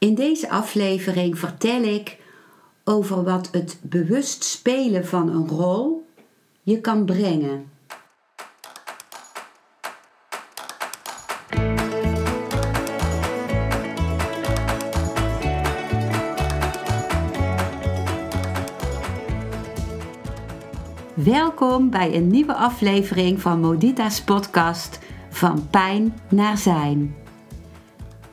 In deze aflevering vertel ik over wat het bewust spelen van een rol je kan brengen. Welkom bij een nieuwe aflevering van Modita's podcast Van Pijn naar Zijn.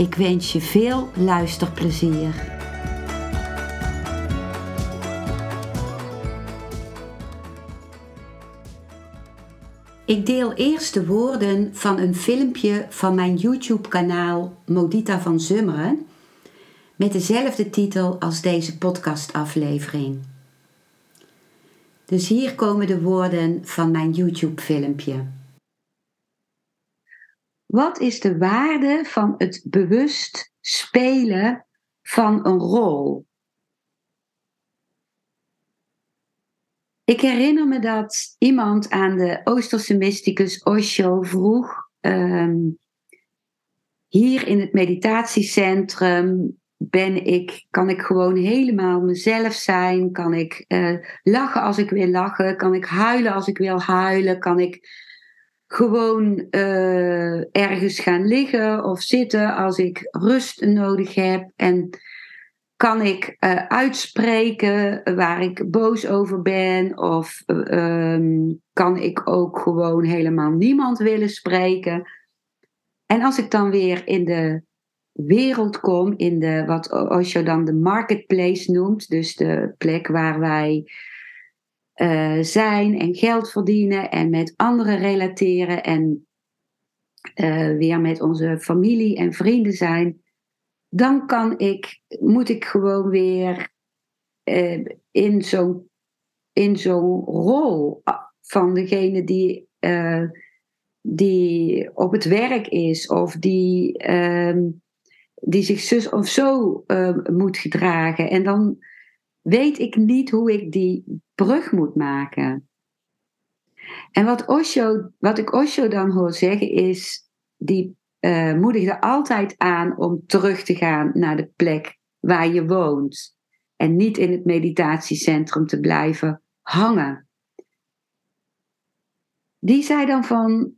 Ik wens je veel luisterplezier. Ik deel eerst de woorden van een filmpje van mijn YouTube-kanaal Modita van Zummeren met dezelfde titel als deze podcastaflevering. Dus hier komen de woorden van mijn YouTube-filmpje. Wat is de waarde van het bewust spelen van een rol? Ik herinner me dat iemand aan de Oosterse mysticus Osho vroeg, ehm, hier in het meditatiecentrum ben ik, kan ik gewoon helemaal mezelf zijn, kan ik uh, lachen als ik wil lachen, kan ik huilen als ik wil huilen, kan ik gewoon uh, ergens gaan liggen of zitten als ik rust nodig heb. En kan ik uh, uitspreken waar ik boos over ben? Of uh, kan ik ook gewoon helemaal niemand willen spreken? En als ik dan weer in de wereld kom, in de, wat Osho dan de marketplace noemt, dus de plek waar wij uh, zijn en geld verdienen en met anderen relateren en uh, weer met onze familie en vrienden zijn, dan kan ik, moet ik gewoon weer uh, in zo'n in zo'n rol van degene die, die op het werk is of die, ehm, die zich zus of zo moet gedragen. En dan weet ik niet hoe ik die brug moet maken. En wat, Osho, wat ik Osho dan hoor zeggen is, die uh, moedigde altijd aan om terug te gaan naar de plek waar je woont. En niet in het meditatiecentrum te blijven hangen. Die zei dan van,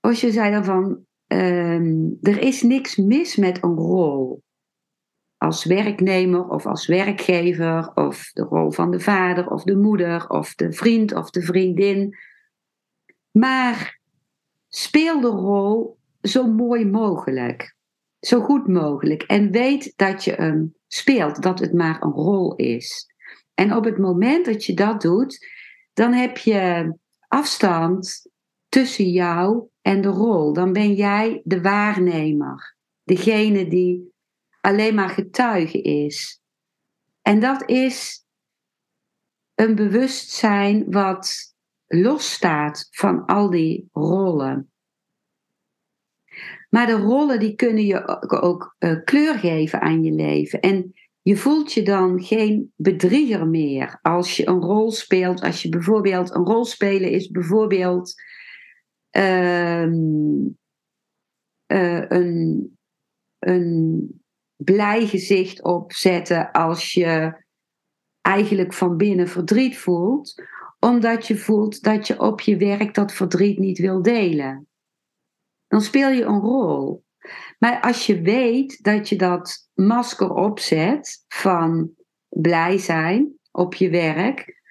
Osho zei dan van, uh, er is niks mis met een rol als werknemer of als werkgever, of de rol van de vader of de moeder, of de vriend of de vriendin. Maar speel de rol zo mooi mogelijk, zo goed mogelijk. En weet dat je hem speelt, dat het maar een rol is. En op het moment dat je dat doet, dan heb je afstand tussen jou en de rol. Dan ben jij de waarnemer, degene die alleen maar getuige is. En dat is een bewustzijn wat losstaat van al die rollen. Maar de rollen die kunnen je ook, uh, kleur geven aan je leven. En je voelt je dan geen bedrieger meer als je een rol speelt. Als je bijvoorbeeld een rol spelen is bijvoorbeeld uh, uh, een, een blij gezicht opzetten als je eigenlijk van binnen verdriet voelt, omdat je voelt dat je op je werk dat verdriet niet wil delen. Dan speel je een rol. Maar als je weet dat je dat masker opzet van blij zijn op je werk,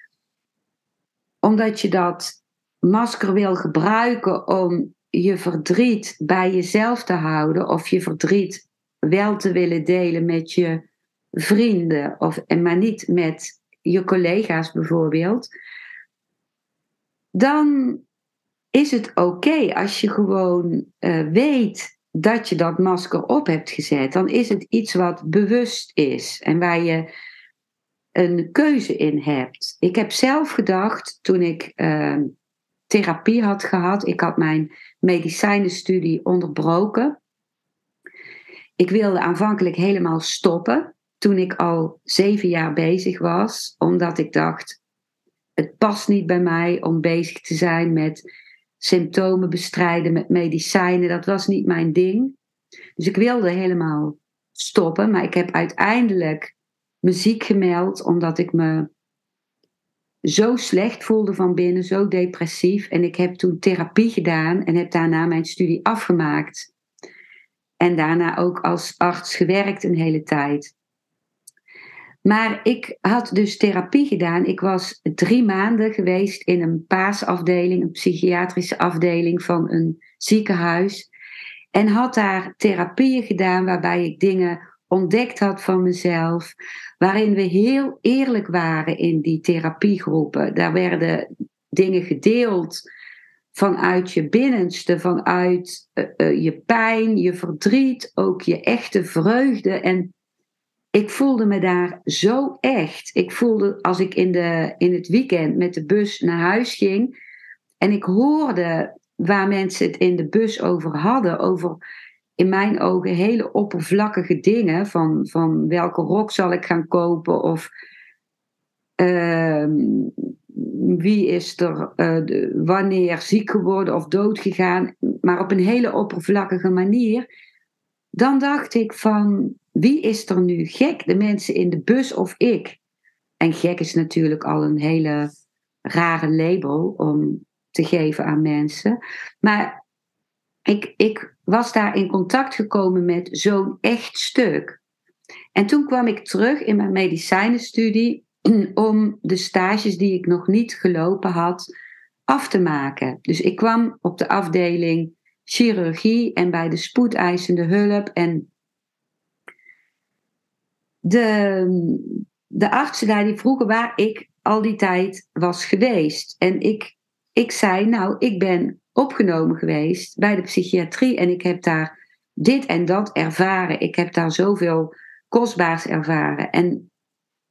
omdat je dat masker wil gebruiken om je verdriet bij jezelf te houden of je verdriet wel te willen delen met je vrienden, of, maar niet met je collega's bijvoorbeeld, dan is het oké als je gewoon uh, weet dat je dat masker op hebt gezet. Dan is het iets wat bewust is en waar je een keuze in hebt. Ik heb zelf gedacht toen ik uh, therapie had gehad, ik had mijn medicijnenstudie onderbroken. Ik wilde aanvankelijk helemaal stoppen toen ik al zeven jaar bezig was, omdat ik dacht, het past niet bij mij om bezig te zijn met symptomen bestrijden, met medicijnen. Dat was niet mijn ding. Dus ik wilde helemaal stoppen, maar ik heb uiteindelijk muziek gemeld omdat ik me zo slecht voelde van binnen, zo depressief. En ik heb toen therapie gedaan en heb daarna mijn studie afgemaakt. En daarna ook als arts gewerkt een hele tijd. Maar ik had dus therapie gedaan. Ik was drie maanden geweest in een paasafdeling, een psychiatrische afdeling van een ziekenhuis. En had daar therapieën gedaan waarbij ik dingen ontdekt had van mezelf. Waarin we heel eerlijk waren in die therapiegroepen. Daar werden dingen gedeeld vanuit je binnenste, vanuit uh, uh, je pijn, je verdriet, ook je echte vreugde. En ik voelde me daar zo echt. Ik voelde als ik in, de, in het weekend met de bus naar huis ging en ik hoorde waar mensen het in de bus over hadden, over in mijn ogen hele oppervlakkige dingen, van, van welke rok zal ik gaan kopen of uh, wie is er uh, de, wanneer ziek geworden of dood gegaan, maar op een hele oppervlakkige manier, dan dacht ik van wie is er nu gek? De mensen in de bus of ik? En gek is natuurlijk al een hele rare label om te geven aan mensen. Maar ik, ik was daar in contact gekomen met zo'n echt stuk. En toen kwam ik terug in mijn medicijnenstudie om de stages die ik nog niet gelopen had af te maken. Dus ik kwam op de afdeling chirurgie en bij de spoedeisende hulp en de, de artsen daar die vroegen waar ik al die tijd was geweest. En ik, ik zei, nou, ik ben opgenomen geweest bij de psychiatrie en ik heb daar dit en dat ervaren. Ik heb daar zoveel kostbaars ervaren. En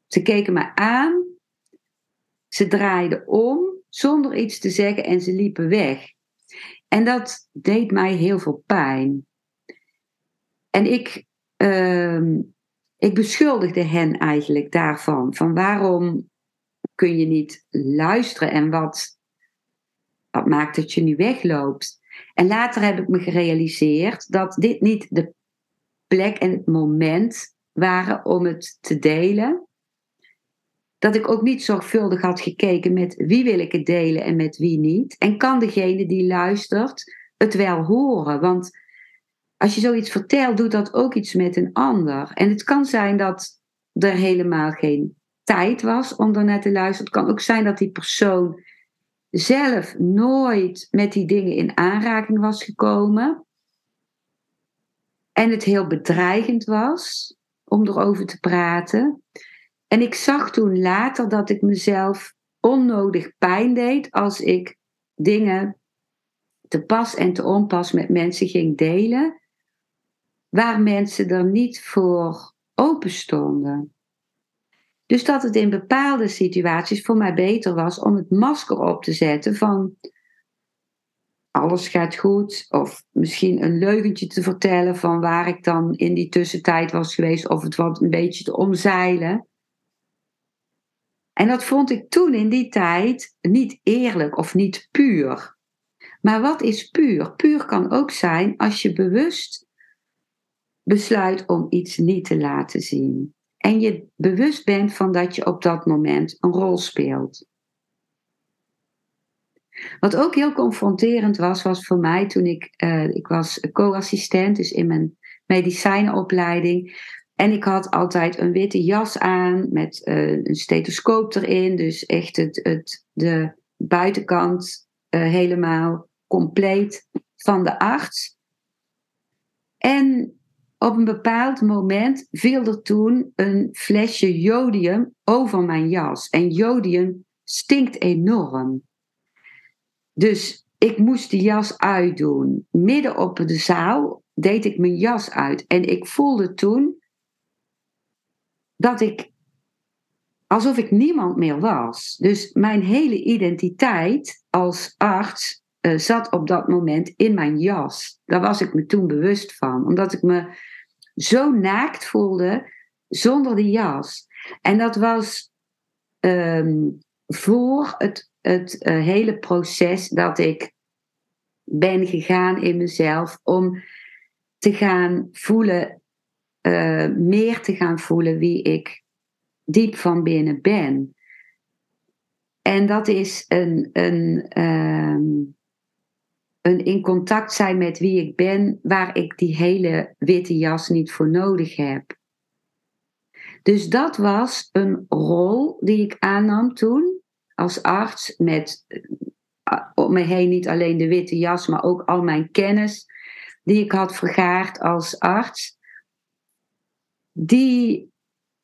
ze keken me aan, ze draaiden om zonder iets te zeggen en ze liepen weg. En dat deed mij heel veel pijn. En ik, uh, ik beschuldigde hen eigenlijk daarvan. Van waarom kun je niet luisteren en wat, wat maakt dat je nu wegloopt? En later heb ik me gerealiseerd dat dit niet de plek en het moment waren om het te delen. Dat ik ook niet zorgvuldig had gekeken met wie wil ik het delen en met wie niet. En kan degene die luistert het wel horen? Want als je zoiets vertelt, doet dat ook iets met een ander. En het kan zijn dat er helemaal geen tijd was om daarnaar te luisteren. Het kan ook zijn dat die persoon zelf nooit met die dingen in aanraking was gekomen. En het heel bedreigend was om erover te praten. En ik zag toen later dat ik mezelf onnodig pijn deed als ik dingen te pas en te onpas met mensen ging delen waar mensen er niet voor open stonden. Dus dat het in bepaalde situaties voor mij beter was om het masker op te zetten van alles gaat goed, of misschien een leugentje te vertellen van waar ik dan in die tussentijd was geweest, of het wat een beetje te omzeilen. En dat vond ik toen in die tijd niet eerlijk of niet puur. Maar wat is puur? Puur kan ook zijn als je bewust besluit om iets niet te laten zien. En je bewust bent van dat je op dat moment een rol speelt. Wat ook heel confronterend was, was voor mij toen ik, uh, ik was co-assistent, dus in mijn medicijnenopleiding. En ik had altijd een witte jas aan met uh, een stethoscoop erin. Dus echt het, het, de buitenkant uh, helemaal compleet van de arts. En op een bepaald moment viel er toen een flesje jodium over mijn jas. En jodium stinkt enorm. Dus ik moest die jas uitdoen, midden op de zaal, deed ik mijn jas uit. En ik voelde toen dat ik alsof ik niemand meer was. Dus mijn hele identiteit als arts uh, zat op dat moment in mijn jas. Daar was ik me toen bewust van, omdat ik me zo naakt voelde zonder die jas. En dat was um, voor het, het uh, hele proces dat ik ben gegaan in mezelf om te gaan voelen, uh, meer te gaan voelen wie ik diep van binnen ben. En dat is een, een, um, een in contact zijn met wie ik ben, waar ik die hele witte jas niet voor nodig heb. Dus dat was een rol die ik aannam toen als arts met uh, om me heen niet alleen de witte jas, maar ook al mijn kennis die ik had vergaard als arts, die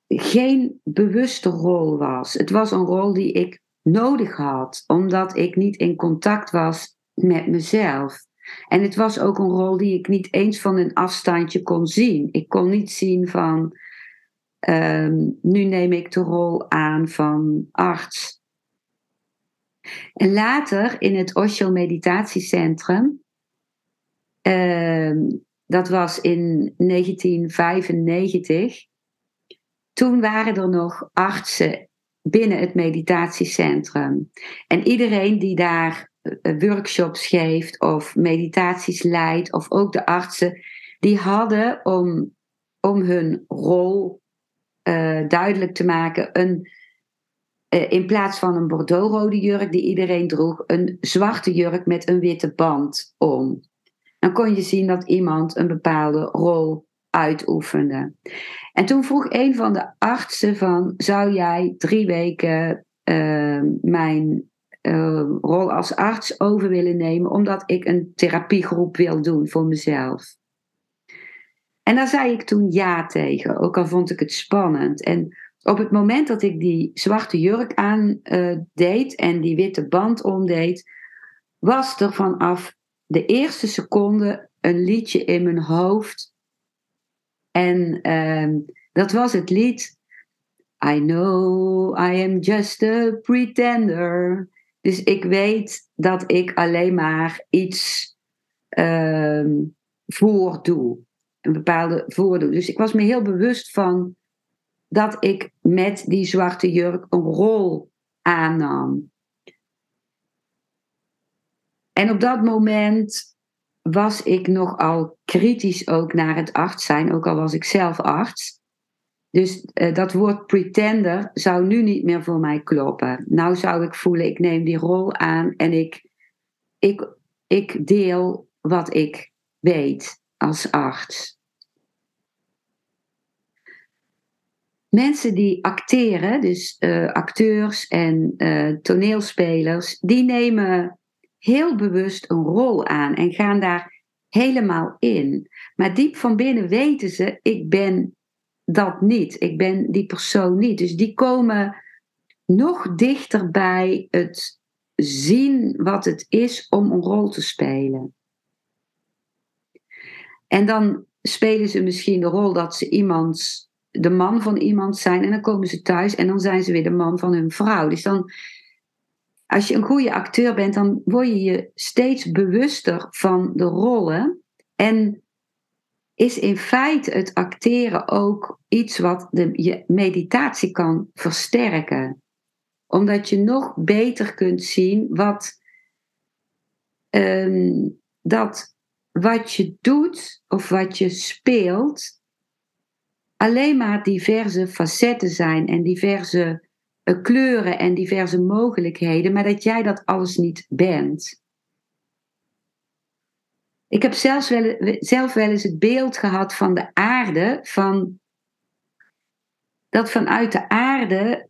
geen bewuste rol was. Het was een rol die ik nodig had, omdat ik niet in contact was met mezelf. En het was ook een rol die ik niet eens van een afstandje kon zien. Ik kon niet zien van, ehm, nu neem ik de rol aan van arts. En later in het Osho Meditatiecentrum, uh, dat was in 1995, toen waren er nog artsen binnen het meditatiecentrum. En iedereen die daar eh, workshops geeft of meditaties leidt, of ook de artsen, die hadden om, om hun rol uh, duidelijk te maken een in plaats van een bordeauxrode jurk die iedereen droeg, een zwarte jurk met een witte band om. Dan kon je zien dat iemand een bepaalde rol uitoefende. En toen vroeg een van de artsen van, zou jij drie weken uh, mijn uh, rol als arts over willen nemen, omdat ik een therapiegroep wil doen voor mezelf? En daar zei ik toen ja tegen, ook al vond ik het spannend. En op het moment dat ik die zwarte jurk aan uh, deed en die witte band omdeed, was er vanaf de eerste seconde een liedje in mijn hoofd en um, dat was het lied I know I am just a pretender. Dus ik weet dat ik alleen maar iets um, voordoe. Een bepaalde voordoe. Dus ik was me heel bewust van dat ik met die zwarte jurk een rol aannam. En op dat moment was ik nogal kritisch ook naar het arts zijn, ook al was ik zelf arts. Dus uh, dat woord pretender zou nu niet meer voor mij kloppen. Nou zou ik voelen, ik neem die rol aan en ik, ik, ik deel wat ik weet als arts. Mensen die acteren, dus uh, acteurs en uh, toneelspelers, die nemen heel bewust een rol aan en gaan daar helemaal in. Maar diep van binnen weten ze, ik ben dat niet. Ik ben die persoon niet. Dus die komen nog dichter bij het zien wat het is om een rol te spelen. En dan spelen ze misschien de rol dat ze iemand, de man van iemand zijn. En dan komen ze thuis en dan zijn ze weer de man van hun vrouw. Dus dan als je een goede acteur bent, dan word je je steeds bewuster van de rollen. En is in feite het acteren ook iets wat de, je meditatie kan versterken. Omdat je nog beter kunt zien wat, um, dat wat je doet of wat je speelt alleen maar diverse facetten zijn en diverse kleuren en diverse mogelijkheden, maar dat jij dat alles niet bent. Ik heb zelfs wel, zelf wel eens het beeld gehad van de aarde, van dat vanuit de aarde,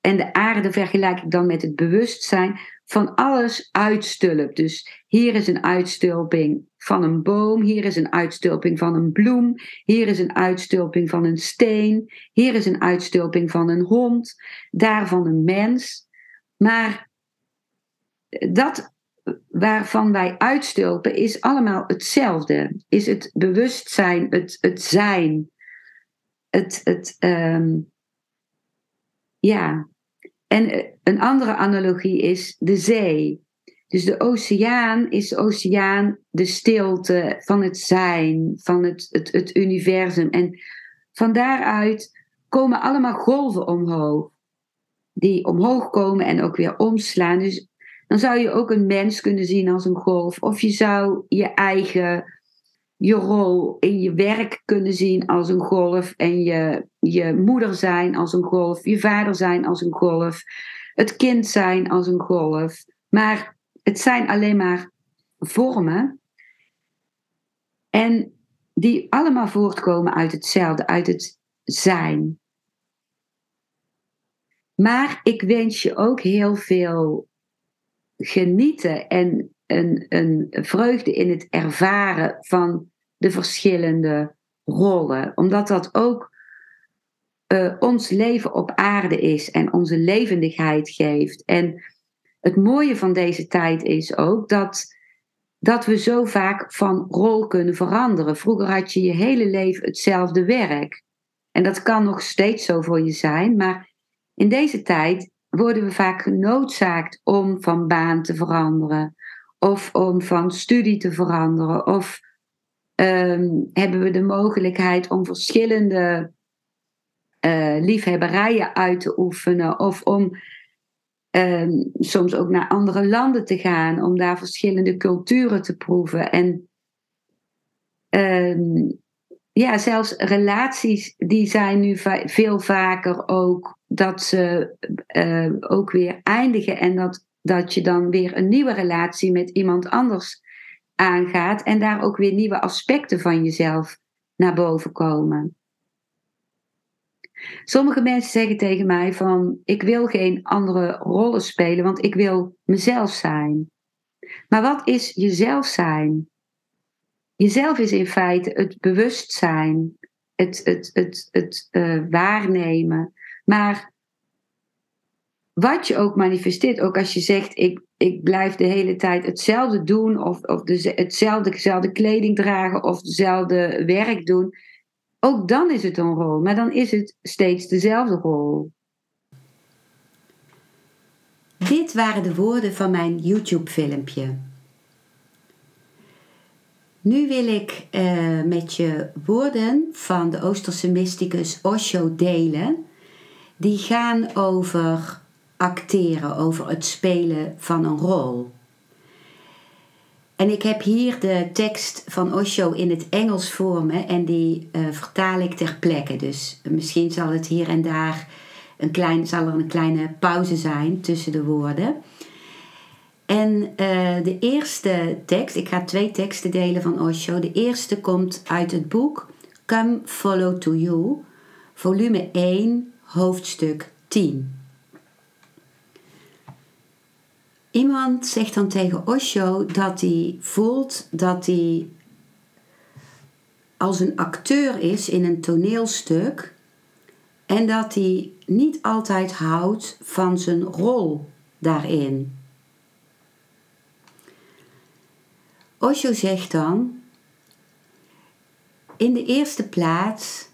en de aarde vergelijk ik dan met het bewustzijn, van alles uitstulpt. Dus hier is een uitstulping van een boom, hier is een uitstulping van een bloem, hier is een uitstulping van een steen, hier is een uitstulping van een hond, daar van een mens. Maar dat waarvan wij uitstulpen is allemaal hetzelfde. Is het bewustzijn, het, het zijn, het, het ehm, ja. En een andere analogie is de zee. Dus de oceaan is de oceaan, de stilte van het zijn, van het, het, het universum. En van daaruit komen allemaal golven omhoog. Die omhoog komen en ook weer omslaan. Dus dan zou je ook een mens kunnen zien als een golf. Of je zou je eigen, je rol in je werk kunnen zien als een golf. En je, je moeder zijn als een golf. Je vader zijn als een golf. Het kind zijn als een golf. Maar het zijn alleen maar vormen. En die allemaal voortkomen uit hetzelfde, uit het zijn. Maar ik wens je ook heel veel genieten en een, een vreugde in het ervaren van de verschillende rollen. Omdat dat ook uh, ons leven op aarde is en onze levendigheid geeft. En het mooie van deze tijd is ook dat, dat we zo vaak van rol kunnen veranderen. Vroeger had je je hele leven hetzelfde werk. En dat kan nog steeds zo voor je zijn, maar in deze tijd worden we vaak genoodzaakt om van baan te veranderen, of om van studie te veranderen, of um, hebben we de mogelijkheid om verschillende uh, liefhebberijen uit te oefenen, of om um, soms ook naar andere landen te gaan, om daar verschillende culturen te proeven. En um, ja, zelfs relaties die zijn nu veel vaker ook dat ze uh, ook weer eindigen en dat, dat je dan weer een nieuwe relatie met iemand anders aangaat en daar ook weer nieuwe aspecten van jezelf naar boven komen. Sommige mensen zeggen tegen mij van ik wil geen andere rollen spelen, want ik wil mezelf zijn. Maar wat is jezelf zijn? Jezelf is in feite het bewustzijn, het, het, het, het uh, waarnemen. Maar wat je ook manifesteert, ook als je zegt: ik, ik blijf de hele tijd hetzelfde doen, of, of de, hetzelfde, dezelfde kleding dragen, of dezelfde werk doen, ook dan is het een rol, maar dan is het steeds dezelfde rol. Dit waren de woorden van mijn YouTube-filmpje. Nu wil ik uh, met je woorden van de Oosterse mysticus Osho delen. Die gaan over acteren, over het spelen van een rol. En ik heb hier de tekst van Osho in het Engels voor me en die uh, vertaal ik ter plekke. Dus misschien zal het hier en daar een klein, zal er een kleine pauze zijn tussen de woorden. En uh, de eerste tekst, ik ga twee teksten delen van Osho. De eerste komt uit het boek Come Follow to You, volume 1, hoofdstuk 10. Iemand zegt dan tegen Osho dat hij voelt dat hij als een acteur is in een toneelstuk en dat hij niet altijd houdt van zijn rol daarin. Osho zegt dan, in de eerste plaats,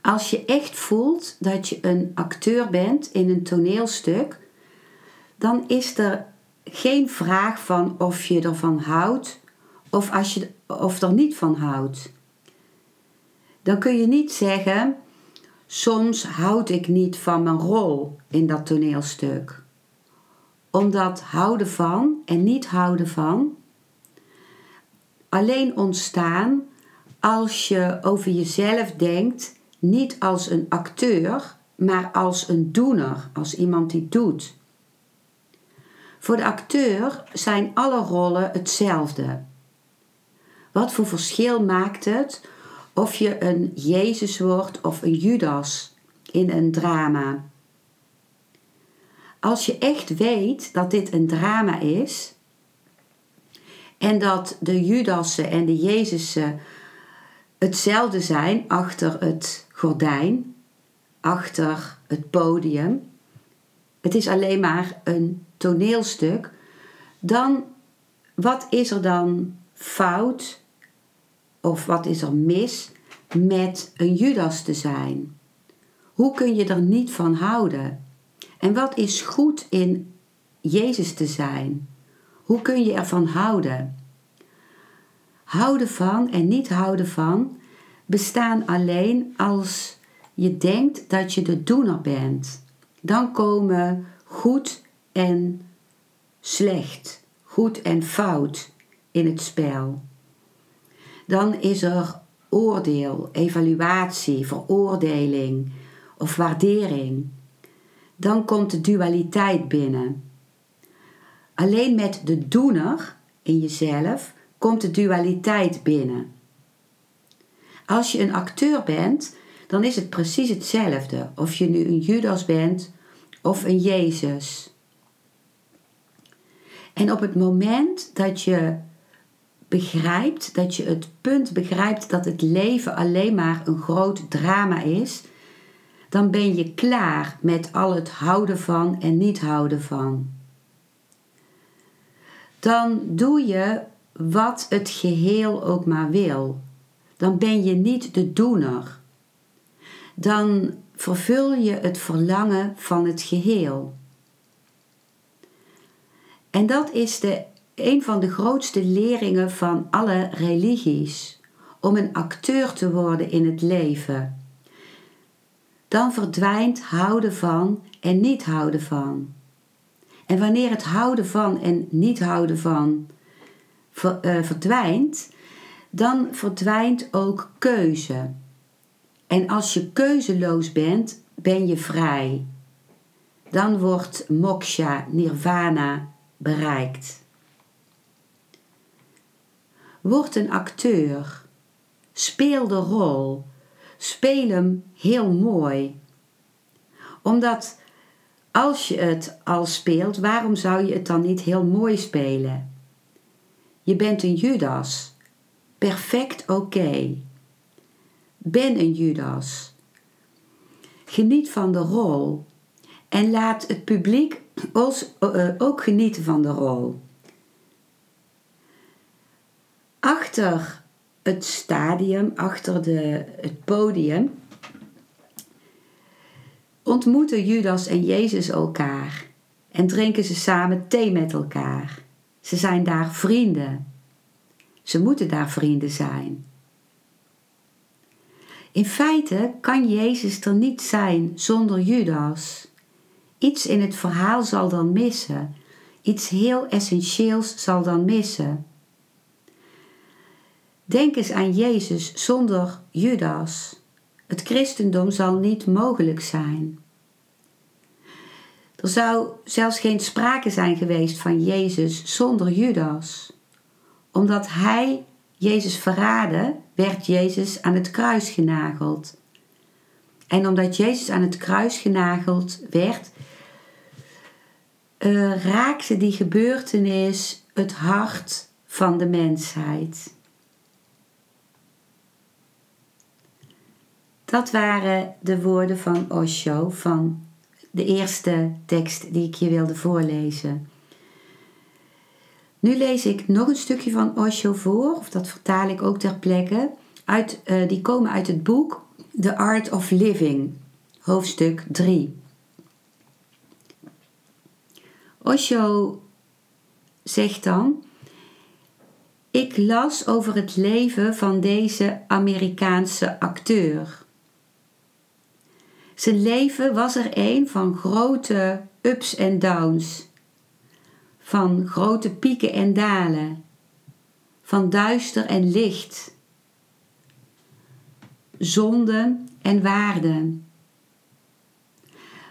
als je echt voelt dat je een acteur bent in een toneelstuk, dan is er geen vraag van of je ervan houdt of, als je, of er niet van houdt. Dan kun je niet zeggen, soms houd ik niet van mijn rol in dat toneelstuk. Omdat houden van en niet houden van alleen ontstaan als je over jezelf denkt, niet als een acteur, maar als een doener, als iemand die doet. Voor de acteur zijn alle rollen hetzelfde. Wat voor verschil maakt het of je een Jezus wordt of een Judas in een drama? Als je echt weet dat dit een drama is, en dat de Judassen en de Jezussen hetzelfde zijn achter het gordijn, achter het podium. Het is alleen maar een toneelstuk, dan wat is er dan fout of wat is er mis met een Judas te zijn? Hoe kun je er niet van houden? En wat is goed in Jezus te zijn? Hoe kun je ervan houden? Houden van en niet houden van bestaan alleen als je denkt dat je de doener bent. Dan komen goed en slecht, goed en fout in het spel. Dan is er oordeel, evaluatie, veroordeling of waardering. Dan komt de dualiteit binnen. Alleen met de doener in jezelf komt de dualiteit binnen. Als je een acteur bent, dan is het precies hetzelfde of je nu een Judas bent of een Jezus. En op het moment dat je begrijpt, dat je het punt begrijpt dat het leven alleen maar een groot drama is, dan ben je klaar met al het houden van en niet houden van. Dan doe je wat het geheel ook maar wil. Dan ben je niet de doener. Dan vervul je het verlangen van het geheel. En dat is de, een van de grootste leringen van alle religies. Om een acteur te worden in het leven. Dan verdwijnt houden van en niet houden van. En wanneer het houden van en niet houden van eh, verdwijnt, dan verdwijnt ook keuze. En als je keuzeloos bent, ben je vrij. Dan wordt moksha, nirvana bereikt. Word een acteur. Speel de rol. Speel hem heel mooi. Omdat als je het al speelt, waarom zou je het dan niet heel mooi spelen? Je bent een Judas. Perfect oké. Ben een Judas. Geniet van de rol. En laat het publiek eh, ook genieten van de rol. Achter het stadium, achter de, het podium, ontmoeten Judas en Jezus elkaar en drinken ze samen thee met elkaar. Ze zijn daar vrienden. Ze moeten daar vrienden zijn. In feite kan Jezus er niet zijn zonder Judas. Iets in het verhaal zal dan missen. Iets heel essentieels zal dan missen. Denk eens aan Jezus zonder Judas. Het christendom zal niet mogelijk zijn. Er zou zelfs geen sprake zijn geweest van Jezus zonder Judas. Omdat hij Jezus verraadde, werd Jezus aan het kruis genageld. En omdat Jezus aan het kruis genageld werd, uh, raakte die gebeurtenis het hart van de mensheid. Dat waren de woorden van Osho van de eerste tekst die ik je wilde voorlezen. Nu lees ik nog een stukje van Osho voor, of dat vertaal ik ook ter plekke. Uit, uh, die komen uit het boek The Art of Living, hoofdstuk 3. Osho zegt dan: Ik las over het leven van deze Amerikaanse acteur. Zijn leven was er een van grote ups en downs, van grote pieken en dalen, van duister en licht, zonde en waarde.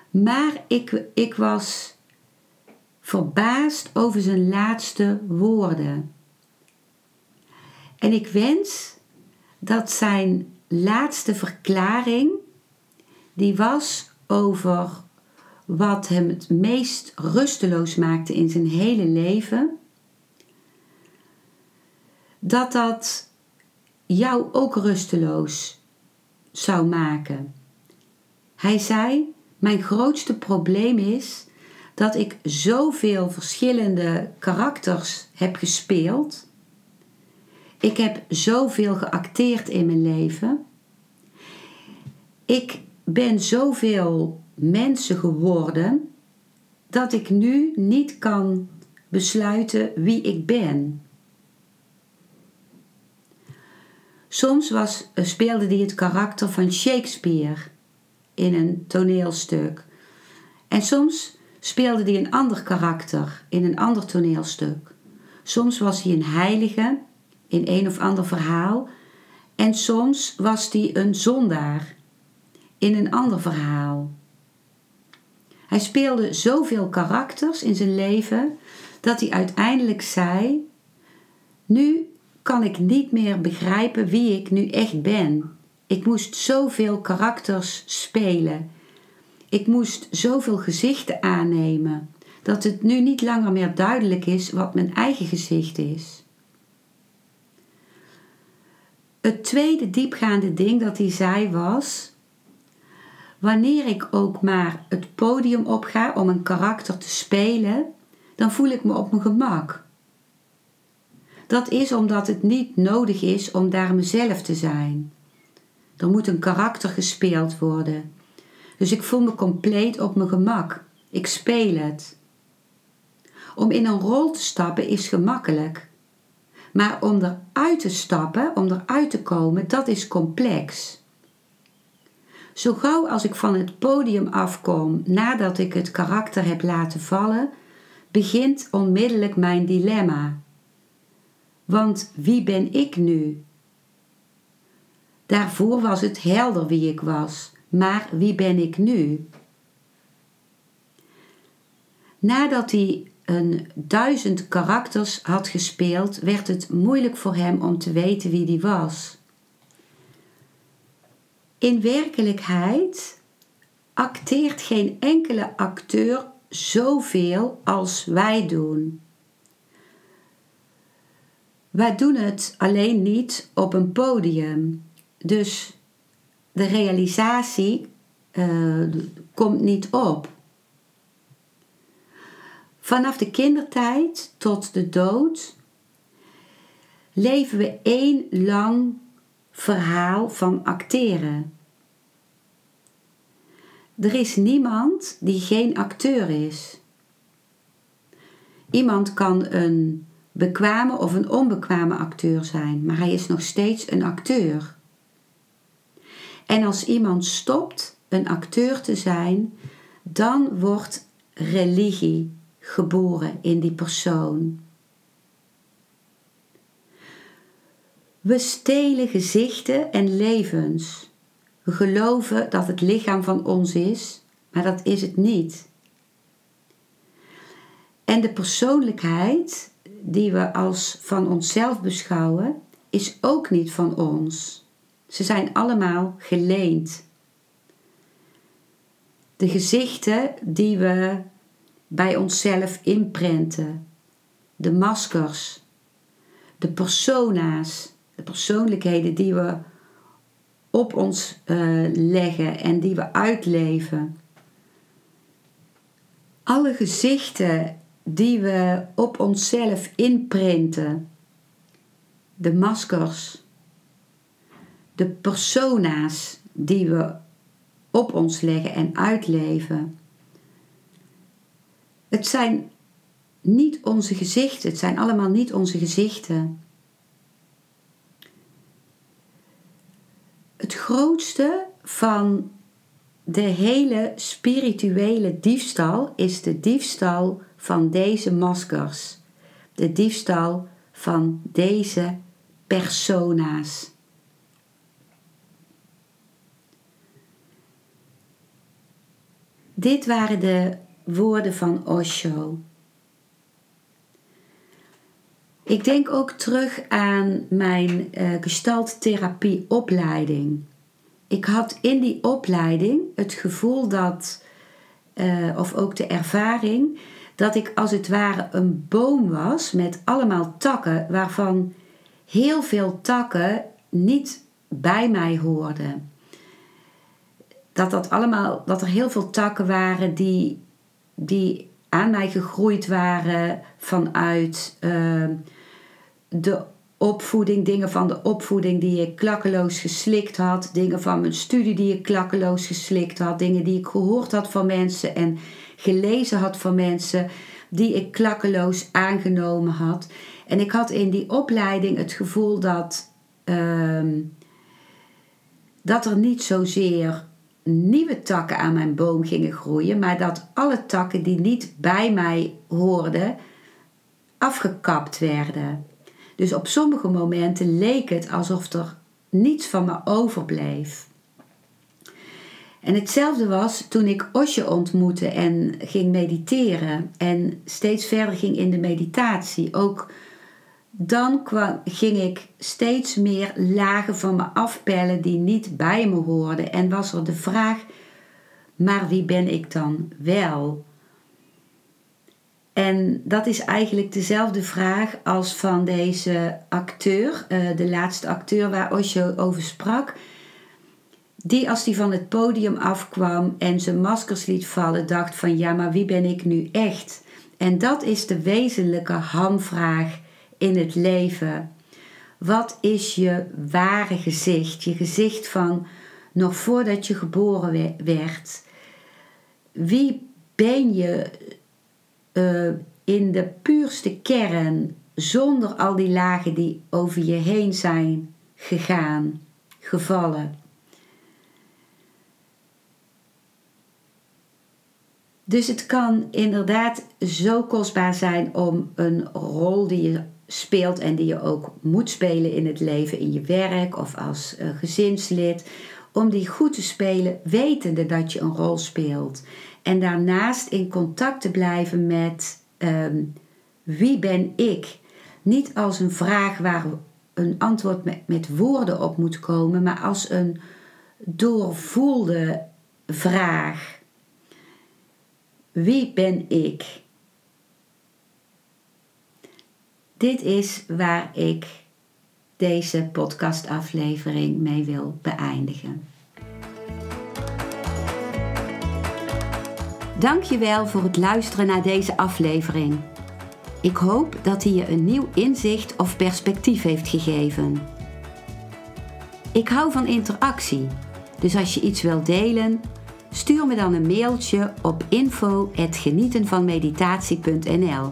Maar ik, ik was verbaasd over zijn laatste woorden. En ik wens dat zijn laatste verklaring die was over wat hem het meest rusteloos maakte in zijn hele leven, dat dat jou ook rusteloos zou maken. Hij zei: Mijn grootste probleem is dat ik zoveel verschillende karakters heb gespeeld. Ik heb zoveel geacteerd in mijn leven. Ik ben zoveel mensen geworden dat ik nu niet kan besluiten wie ik ben. Soms was, speelde hij het karakter van Shakespeare in een toneelstuk. En soms speelde hij een ander karakter in een ander toneelstuk. Soms was hij een heilige in een of ander verhaal. En soms was hij een zondaar in een ander verhaal. Hij speelde zoveel karakters in zijn leven dat hij uiteindelijk zei: Nu kan ik niet meer begrijpen wie ik nu echt ben. Ik moest zoveel karakters spelen. Ik moest zoveel gezichten aannemen dat het nu niet langer meer duidelijk is wat mijn eigen gezicht is. Het tweede diepgaande ding dat hij zei was: Wanneer ik ook maar het podium opga om een karakter te spelen, dan voel ik me op mijn gemak. Dat is omdat het niet nodig is om daar mezelf te zijn. Er moet een karakter gespeeld worden. Dus ik voel me compleet op mijn gemak. Ik speel het. Om in een rol te stappen is gemakkelijk. Maar om eruit te stappen, om eruit te komen, dat is complex. Zo gauw als ik van het podium afkom nadat ik het karakter heb laten vallen, begint onmiddellijk mijn dilemma. Want wie ben ik nu? Daarvoor was het helder wie ik was, maar wie ben ik nu? Nadat hij een duizend karakters had gespeeld, werd het moeilijk voor hem om te weten wie die was. In werkelijkheid acteert geen enkele acteur zoveel als wij doen. Wij doen het alleen niet op een podium. Dus de realisatie uh, komt niet op. Vanaf de kindertijd tot de dood leven we één lang verhaal van acteren. Er is niemand die geen acteur is. Iemand kan een bekwame of een onbekwame acteur zijn, maar hij is nog steeds een acteur. En als iemand stopt een acteur te zijn, dan wordt religie geboren in die persoon. We stelen gezichten en levens. We geloven dat het lichaam van ons is, maar dat is het niet. En de persoonlijkheid die we als van onszelf beschouwen, is ook niet van ons. Ze zijn allemaal geleend. De gezichten die we bij onszelf inprenten, de maskers, de persona's, de persoonlijkheden die we op ons uh, leggen en die we uitleven. Alle gezichten die we op onszelf inprinten, de maskers, de persona's die we op ons leggen en uitleven. Het zijn niet onze gezichten, het zijn allemaal niet onze gezichten. Het grootste van de hele spirituele diefstal is de diefstal van deze maskers, de diefstal van deze persona's. Dit waren de woorden van Osho. Ik denk ook terug aan mijn uh, gestalttherapie-opleiding. Ik had in die opleiding het gevoel dat, uh, of ook de ervaring, dat ik als het ware een boom was met allemaal takken, waarvan heel veel takken niet bij mij hoorden. Dat, dat, allemaal, dat er heel veel takken waren die, die aan mij gegroeid waren vanuit uh, de opvoeding, dingen van de opvoeding die ik klakkeloos geslikt had, dingen van mijn studie die ik klakkeloos geslikt had, dingen die ik gehoord had van mensen en gelezen had van mensen die ik klakkeloos aangenomen had. En ik had in die opleiding het gevoel dat, uh, dat er niet zozeer nieuwe takken aan mijn boom gingen groeien, maar dat alle takken die niet bij mij hoorden, afgekapt werden. Dus op sommige momenten leek het alsof er niets van me overbleef. En hetzelfde was toen ik Osje ontmoette en ging mediteren en steeds verder ging in de meditatie. Ook dan ging ik steeds meer lagen van me afpellen die niet bij me hoorden. En was er de vraag: maar wie ben ik dan wel? En dat is eigenlijk dezelfde vraag als van deze acteur, eh, de laatste acteur waar Osho over sprak. Die als die van het podium afkwam en zijn maskers liet vallen, dacht van ja, maar wie ben ik nu echt? En dat is de wezenlijke hamvraag in het leven. Wat is je ware gezicht? Je gezicht van nog voordat je geboren werd. Wie ben je uh, in de puurste kern, zonder al die lagen die over je heen zijn gegaan, gevallen? Dus het kan inderdaad zo kostbaar zijn om een rol die je speelt en die je ook moet spelen in het leven, in je werk of als uh, gezinslid, om die goed te spelen, wetende dat je een rol speelt. En daarnaast in contact te blijven met um, wie ben ik? Niet als een vraag waar een antwoord met, met woorden op moet komen, maar als een doorvoelde vraag. Wie ben ik? Dit is waar ik deze podcastaflevering mee wil beëindigen. Dankjewel voor het luisteren naar deze aflevering. Ik hoop dat hij je een nieuw inzicht of perspectief heeft gegeven. Ik hou van interactie, dus als je iets wilt delen, stuur me dan een mailtje op info@genietenvanmeditatie.nl.